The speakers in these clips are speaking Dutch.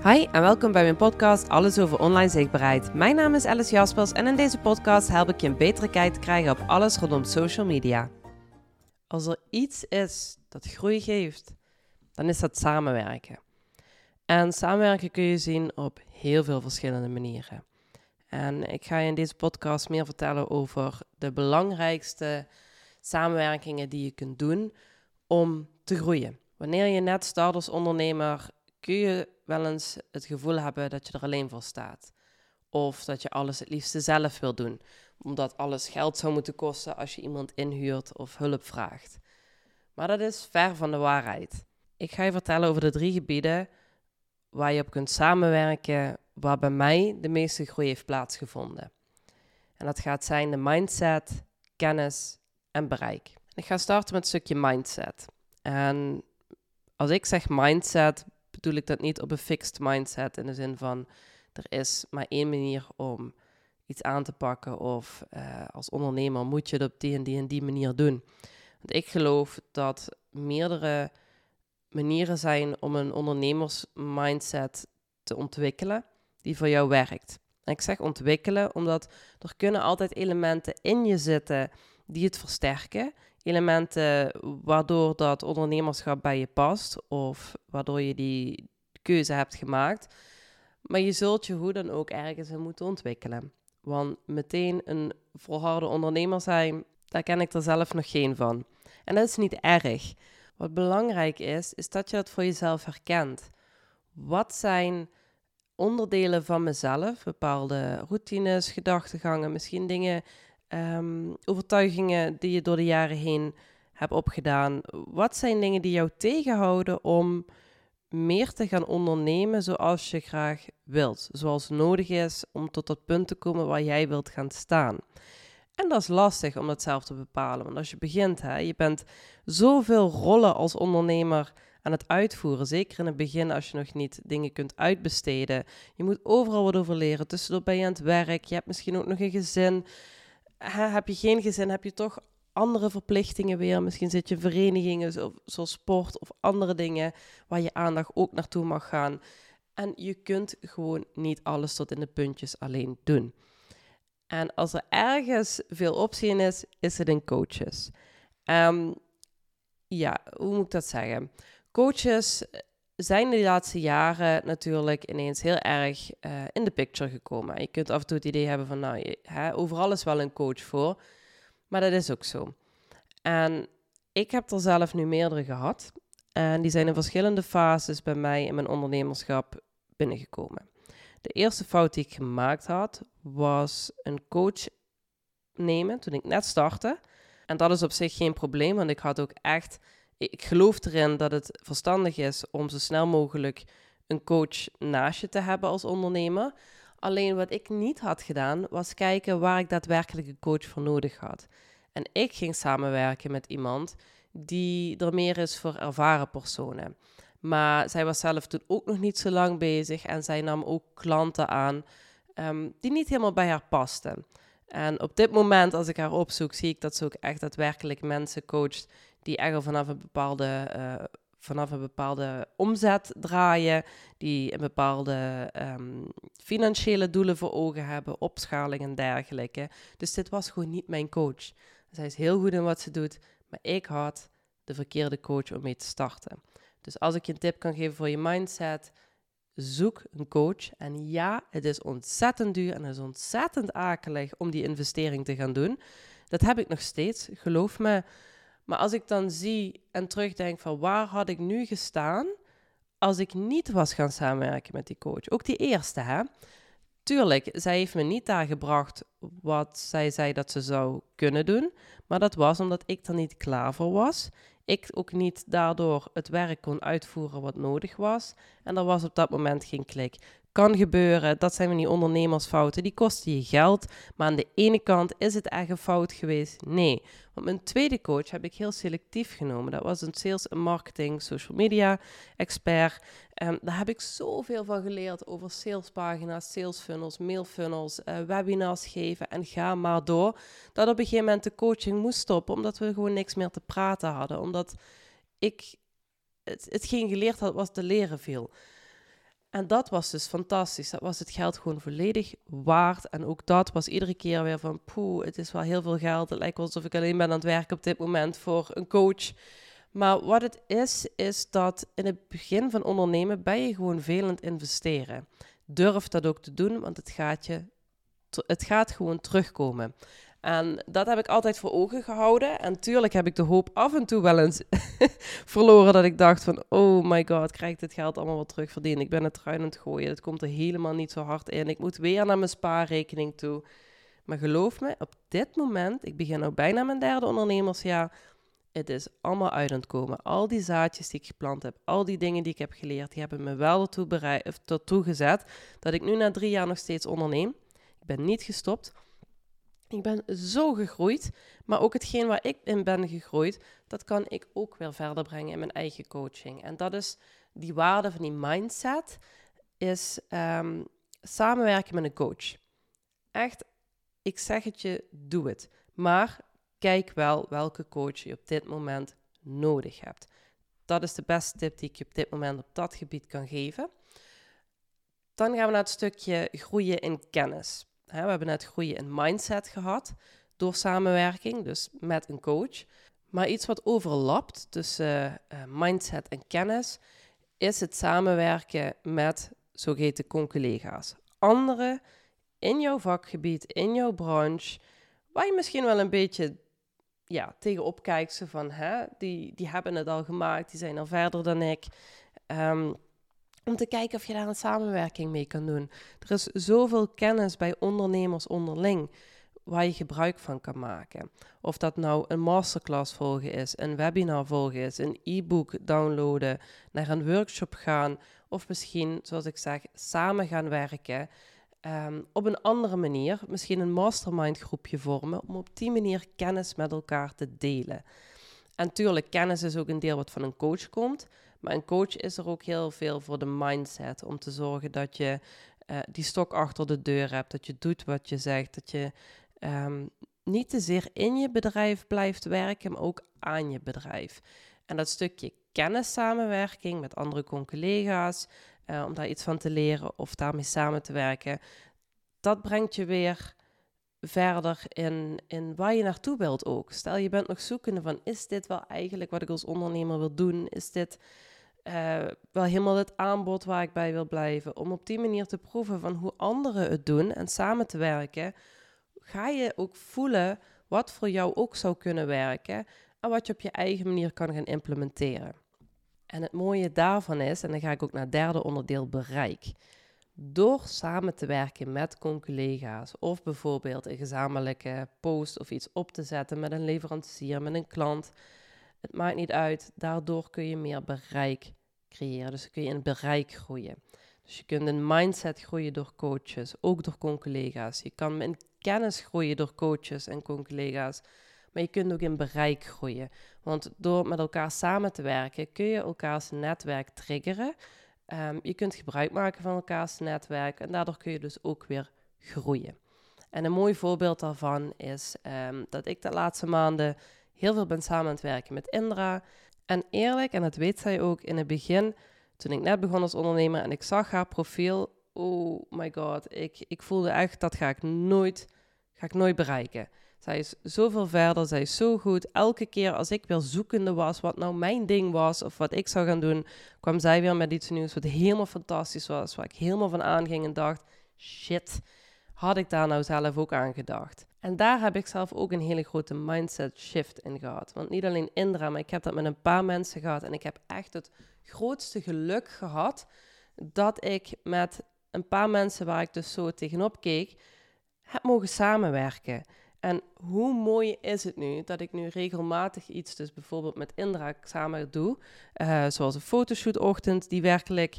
Hi en welkom bij mijn podcast Alles over online zichtbaarheid. Mijn naam is Alice Jaspers en in deze podcast help ik je een betere kijk te krijgen op alles rondom social media. Als er iets is dat groei geeft, dan is dat samenwerken. En samenwerken kun je zien op heel veel verschillende manieren. En ik ga je in deze podcast meer vertellen over de belangrijkste samenwerkingen die je kunt doen om te groeien. Wanneer je net start als ondernemer, kun je wel eens het gevoel hebben dat je er alleen voor staat. Of dat je alles het liefste zelf wil doen, omdat alles geld zou moeten kosten als je iemand inhuurt of hulp vraagt. Maar dat is ver van de waarheid. Ik ga je vertellen over de drie gebieden waar je op kunt samenwerken, waar bij mij de meeste groei heeft plaatsgevonden. En dat gaat zijn de mindset, kennis en bereik. Ik ga starten met een stukje mindset. En als ik zeg mindset, bedoel ik dat niet op een fixed mindset in de zin van er is maar één manier om iets aan te pakken of uh, als ondernemer moet je het op die en die en die manier doen. Want ik geloof dat meerdere manieren zijn om een ondernemersmindset te ontwikkelen die voor jou werkt. En ik zeg ontwikkelen omdat er kunnen altijd elementen in je zitten die het versterken elementen waardoor dat ondernemerschap bij je past of waardoor je die keuze hebt gemaakt. Maar je zult je hoe dan ook ergens in moeten ontwikkelen. Want meteen een volharde ondernemer zijn, daar ken ik er zelf nog geen van. En dat is niet erg. Wat belangrijk is, is dat je dat voor jezelf herkent. Wat zijn onderdelen van mezelf, bepaalde routines, gedachtegangen, misschien dingen um, overtuigingen die je door de jaren heen hebt opgedaan? Wat zijn dingen die jou tegenhouden om meer te gaan ondernemen zoals je graag wilt? Zoals nodig is om tot dat punt te komen waar jij wilt gaan staan. En dat is lastig om dat zelf te bepalen. Want als je begint, hè, je bent zoveel rollen als ondernemer aan het uitvoeren. Zeker in het begin als je nog niet dingen kunt uitbesteden. Je moet overal wat over leren. Tussendoor ben je aan het werk. Je hebt misschien ook nog een gezin heb je geen gezin, heb je toch andere verplichtingen weer. Misschien zit je in verenigingen zoals sport of andere dingen waar je aandacht ook naartoe mag gaan. En je kunt gewoon niet alles tot in de puntjes alleen doen. En als er ergens veel optie in is, is het in coaches. Um, ja, hoe moet ik dat zeggen? Coaches zijn de laatste jaren natuurlijk ineens heel erg uh, in de picture gekomen. Je kunt af en toe het idee hebben van, nou, hè, overal is wel een coach voor. Maar dat is ook zo. En ik heb er zelf nu meerdere gehad. En die zijn in verschillende fases bij mij in mijn ondernemerschap binnengekomen. De eerste fout die ik gemaakt had, was een coach nemen toen ik net startte. En dat is op zich geen probleem, want ik had ook echt ik geloof erin dat het verstandig is om zo snel mogelijk een coach naast je te hebben als ondernemer. Alleen wat ik niet had gedaan, was kijken waar ik daadwerkelijk een coach voor nodig had. En ik ging samenwerken met iemand die er meer is voor ervaren personen. Maar zij was zelf toen ook nog niet zo lang bezig en zij nam ook klanten aan ehm, die niet helemaal bij haar pasten. En op dit moment, als ik haar opzoek, zie ik dat ze ook echt daadwerkelijk mensen coacht die echt al vanaf een bepaalde, uh, vanaf een bepaalde omzet draaien, die een bepaalde um, financiële doelen voor ogen hebben, opschaling en dergelijke. Dus dit was gewoon niet mijn coach. Zij is heel goed in wat ze doet, maar ik had de verkeerde coach om mee te starten. Dus als ik je een tip kan geven voor je mindset, zoek een coach. En ja, het is ontzettend duur en het is ontzettend akelig om die investering te gaan doen. Dat heb ik nog steeds, geloof me. Maar als ik dan zie en terugdenk van waar had ik nu gestaan als ik niet was gaan samenwerken met die coach. Ook die eerste, hè. Tuurlijk, zij heeft me niet daar gebracht wat zij zei dat ze zou kunnen doen. Maar dat was omdat ik er niet klaar voor was. Ik ook niet daardoor het werk kon uitvoeren wat nodig was. En er was op dat moment geen klik kan gebeuren. Dat zijn van die ondernemersfouten. Die kosten je geld. Maar aan de ene kant is het echt een fout geweest? Nee. Want mijn tweede coach heb ik heel selectief genomen. Dat was een sales en marketing, social media expert. Um, daar heb ik zoveel van geleerd over salespagina's, sales funnels, mail funnels, uh, webinars geven en ga maar door. Dat op een gegeven moment de coaching moest stoppen, omdat we gewoon niks meer te praten hadden. Omdat ik het, hetgeen geleerd had, was te leren viel. En dat was dus fantastisch. Dat was het geld gewoon volledig waard. En ook dat was iedere keer weer van, poeh, het is wel heel veel geld. Het lijkt alsof ik alleen ben aan het werken op dit moment voor een coach. Maar wat het is, is dat in het begin van ondernemen ben je gewoon veel aan het investeren. Durf dat ook te doen, want het gaat, je, het gaat gewoon terugkomen. En dat heb ik altijd voor ogen gehouden. En tuurlijk heb ik de hoop af en toe wel eens verloren dat ik dacht van... Oh my god, krijg ik dit geld allemaal wel terugverdiend? Ik ben het eruit aan het gooien. Het komt er helemaal niet zo hard in. Ik moet weer naar mijn spaarrekening toe. Maar geloof me, op dit moment... Ik begin nu bijna mijn derde ondernemersjaar. Het is allemaal uit het komen. Al die zaadjes die ik geplant heb, al die dingen die ik heb geleerd... die hebben me wel ertoe, bereid, ertoe gezet dat ik nu na drie jaar nog steeds onderneem. Ik ben niet gestopt... Ik ben zo gegroeid, maar ook hetgeen waar ik in ben gegroeid, dat kan ik ook weer verder brengen in mijn eigen coaching. En dat is die waarde van die mindset, is um, samenwerken met een coach. Echt, ik zeg het je, doe het. Maar kijk wel welke coach je op dit moment nodig hebt. Dat is de beste tip die ik je op dit moment op dat gebied kan geven. Dan gaan we naar het stukje groeien in kennis we hebben net groeien in mindset gehad door samenwerking, dus met een coach. Maar iets wat overlapt tussen uh, mindset en kennis is het samenwerken met zogeheten conculega's. Anderen in jouw vakgebied, in jouw branche, waar je misschien wel een beetje ja, tegenop kijkt. Zo van, hè, die, die hebben het al gemaakt, die zijn al verder dan ik. Um, om te kijken of je daar een samenwerking mee kan doen. Er is zoveel kennis bij ondernemers onderling waar je gebruik van kan maken. Of dat nou een masterclass volgen is, een webinar volgen is, een e-book downloaden, naar een workshop gaan, of misschien, zoals ik zeg, samen gaan werken. Ehm, op een andere manier, misschien een mastermind groepje vormen, om op die manier kennis met elkaar te delen. En natuurlijk, kennis is ook een deel wat van een coach komt. Maar een coach is er ook heel veel voor de mindset. Om te zorgen dat je uh, die stok achter de deur hebt. Dat je doet wat je zegt. Dat je um, niet te zeer in je bedrijf blijft werken, maar ook aan je bedrijf. En dat stukje kennissamenwerking met andere collega's, uh, om daar iets van te leren of daarmee samen te werken, dat brengt je weer verder in, in waar je naartoe wilt ook. Stel je bent nog zoekende van, is dit wel eigenlijk wat ik als ondernemer wil doen? Is dit uh, wel helemaal het aanbod waar ik bij wil blijven. Om op die manier te proeven van hoe anderen het doen en samen te werken, ga je ook voelen wat voor jou ook zou kunnen werken en wat je op je eigen manier kan gaan implementeren. En het mooie daarvan is, en dan ga ik ook naar het derde onderdeel bereik. Door samen te werken met collega's of bijvoorbeeld een gezamenlijke post of iets op te zetten met een leverancier, met een klant, het maakt niet uit. Daardoor kun je meer bereik creëren. Dus kun je in bereik groeien. Dus je kunt een mindset groeien door coaches, ook door collega's. Je kan in kennis groeien door coaches en collega's. Maar je kunt ook in bereik groeien. Want door met elkaar samen te werken, kun je elkaars netwerk triggeren. Um, je kunt gebruik maken van elkaars netwerk en daardoor kun je dus ook weer groeien. En een mooi voorbeeld daarvan is um, dat ik de laatste maanden heel veel ben samen aan het werken met Indra. En eerlijk, en dat weet zij ook in het begin, toen ik net begon als ondernemer en ik zag haar profiel, oh my god, ik, ik voelde echt dat ga ik nooit, ga ik nooit bereiken. Zij is zoveel verder, zij is zo goed. Elke keer als ik weer zoekende was wat nou mijn ding was of wat ik zou gaan doen, kwam zij weer met iets nieuws wat helemaal fantastisch was, waar ik helemaal van aanging en dacht, shit, had ik daar nou zelf ook aan gedacht? En daar heb ik zelf ook een hele grote mindset shift in gehad. Want niet alleen Indra, maar ik heb dat met een paar mensen gehad. En ik heb echt het grootste geluk gehad dat ik met een paar mensen waar ik dus zo tegenop keek, heb mogen samenwerken. En hoe mooi is het nu dat ik nu regelmatig iets, dus bijvoorbeeld met Indra samen doe, uh, zoals een fotoshoot-ochtend, die werkelijk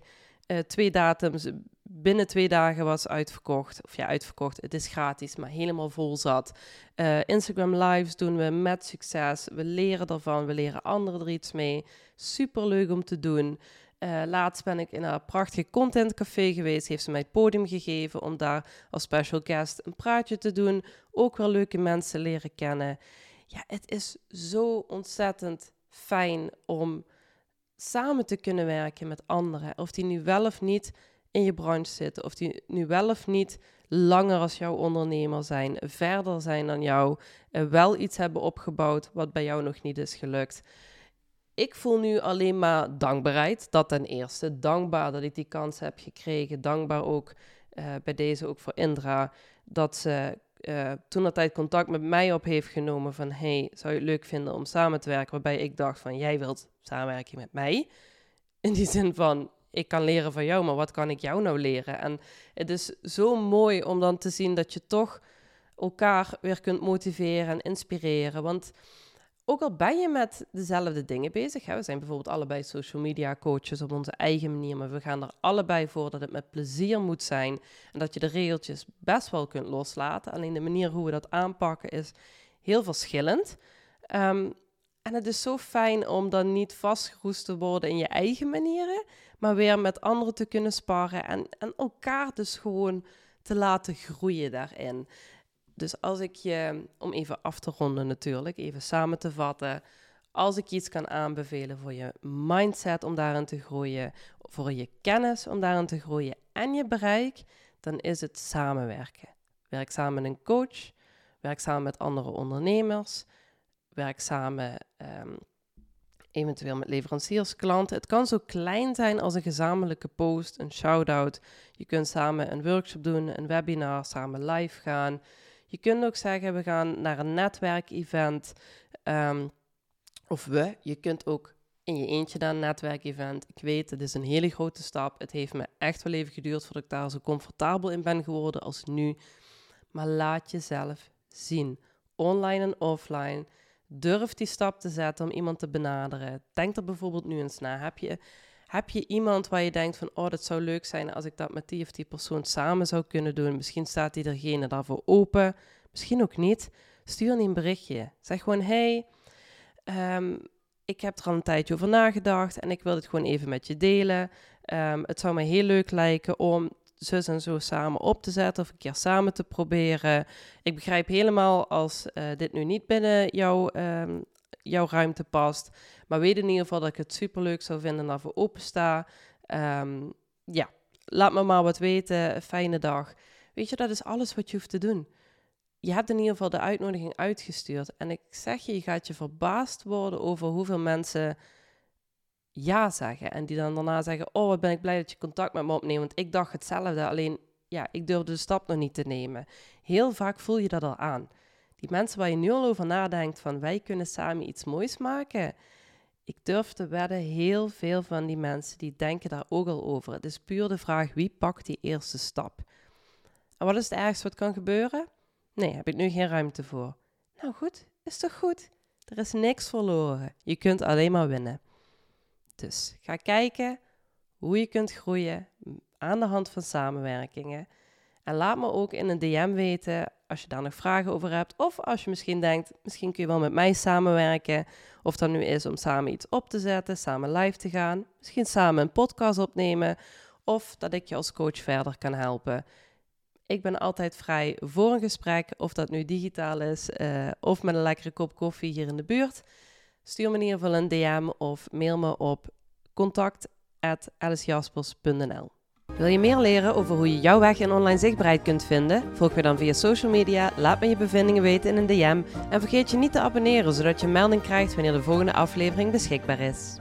uh, twee datums binnen twee dagen was uitverkocht. Of ja, uitverkocht. Het is gratis, maar helemaal vol zat. Uh, Instagram lives doen we met succes. We leren ervan. We leren anderen er iets mee. Super leuk om te doen. Uh, laatst ben ik in een prachtige contentcafé geweest. Heeft ze mij het podium gegeven om daar als special guest een praatje te doen. Ook wel leuke mensen leren kennen. Ja, het is zo ontzettend fijn om samen te kunnen werken met anderen. Of die nu wel of niet in je branche zitten, of die nu wel of niet langer als jouw ondernemer zijn, verder zijn dan jou, wel iets hebben opgebouwd wat bij jou nog niet is gelukt. Ik voel nu alleen maar dankbaarheid. Dat ten eerste. Dankbaar dat ik die kans heb gekregen. Dankbaar ook uh, bij deze ook voor Indra. Dat ze uh, toen dat tijd contact met mij op heeft genomen van hey, zou je het leuk vinden om samen te werken? Waarbij ik dacht van jij wilt samenwerken met mij. In die zin van ik kan leren van jou, maar wat kan ik jou nou leren? En het is zo mooi om dan te zien dat je toch elkaar weer kunt motiveren en inspireren. Want ook al ben je met dezelfde dingen bezig, hè, we zijn bijvoorbeeld allebei social media coaches op onze eigen manier, maar we gaan er allebei voor dat het met plezier moet zijn en dat je de regeltjes best wel kunt loslaten. Alleen de manier hoe we dat aanpakken is heel verschillend. Ehm, en het is zo fijn om dan niet vastgeroest te worden in je eigen manieren, maar weer met anderen te kunnen sparren en, en elkaar dus gewoon te laten groeien daarin. Dus als ik je, om even af te ronden natuurlijk, even samen te vatten, als ik iets kan aanbevelen voor je mindset om daarin te groeien, voor je kennis om daarin te groeien en je bereik, dan is het samenwerken. Werk samen met een coach, werk samen met andere ondernemers, werk samen um, eventueel met leveranciers, klanten. Het kan zo klein zijn als een gezamenlijke post, een shout-out. Je kunt samen een workshop doen, een webinar, samen live gaan. Je kunt ook zeggen, we gaan naar een netwerkevent. Um, of we, je kunt ook in je eentje naar een netwerkevent. Ik weet, het is een hele grote stap. Het heeft me echt wel even geduurd voordat ik daar zo comfortabel in ben geworden als nu. Maar laat jezelf zien, online en offline. Durf die stap te zetten om iemand te benaderen. Denk er bijvoorbeeld nu eens na. Heb je, heb je iemand waar je denkt van, oh, dat zou leuk zijn als ik dat met die of die persoon samen zou kunnen doen? Misschien staat diegene daarvoor open, misschien ook niet. Stuur een berichtje. Zeg gewoon, hey, um, ik heb er al een tijdje over nagedacht en ik wil het gewoon even met je delen. Um, het zou me heel leuk lijken om zus en zo samen op te zetten of een keer samen te proberen. Ik begrijp helemaal als uh, dit nu niet binnen jouw, um, jouw ruimte past. Maar weet in ieder geval dat ik het superleuk zou vinden en daarvoor opensta. Um, ja, laat me maar wat weten. Fijne dag. Weet je, dat is alles wat je hoeft te doen. Je hebt in ieder geval de uitnodiging uitgestuurd. En ik zeg je, je gaat je verbaasd worden over hoeveel mensen ja zeggen. En die dan daarna zeggen, oh, wat ben ik blij dat je contact met me opneemt. Want ik dacht hetzelfde, alleen ja, ik durfde de stap nog niet te nemen. Heel vaak voel je dat al aan. Die mensen waar je nu al over nadenkt van wij kunnen samen iets moois maken. Ik durf te wedden, heel veel van die mensen die denken daar ook al over. Het is puur de vraag wie pakt die eerste stap. En wat is het ergste wat kan gebeuren? Nee, heb ik nu geen ruimte voor. Nou goed, is toch goed? Er is niks verloren. Je kunt alleen maar winnen. Dus ga kijken hoe je kunt groeien aan de hand van samenwerkingen. En laat me ook in een DM weten als je daar nog vragen over hebt. Of als je misschien denkt, misschien kun je wel met mij samenwerken. Of dat nu is om samen iets op te zetten, samen live te gaan. Misschien samen een podcast opnemen. Of dat ik je als coach verder kan helpen. Ik ben altijd vrij voor een gesprek, of dat nu digitaal is uh, of met een lekkere kop koffie hier in de buurt. Stuur me in ieder geval een DM of mail me op contact.alicejaspers.nl Wil je meer leren over hoe je jouw weg in online zichtbaarheid kunt vinden? Volg me dan via social media, laat me je bevindingen weten in een DM en vergeet je niet te abonneren zodat je melding krijgt wanneer de volgende aflevering beschikbaar is.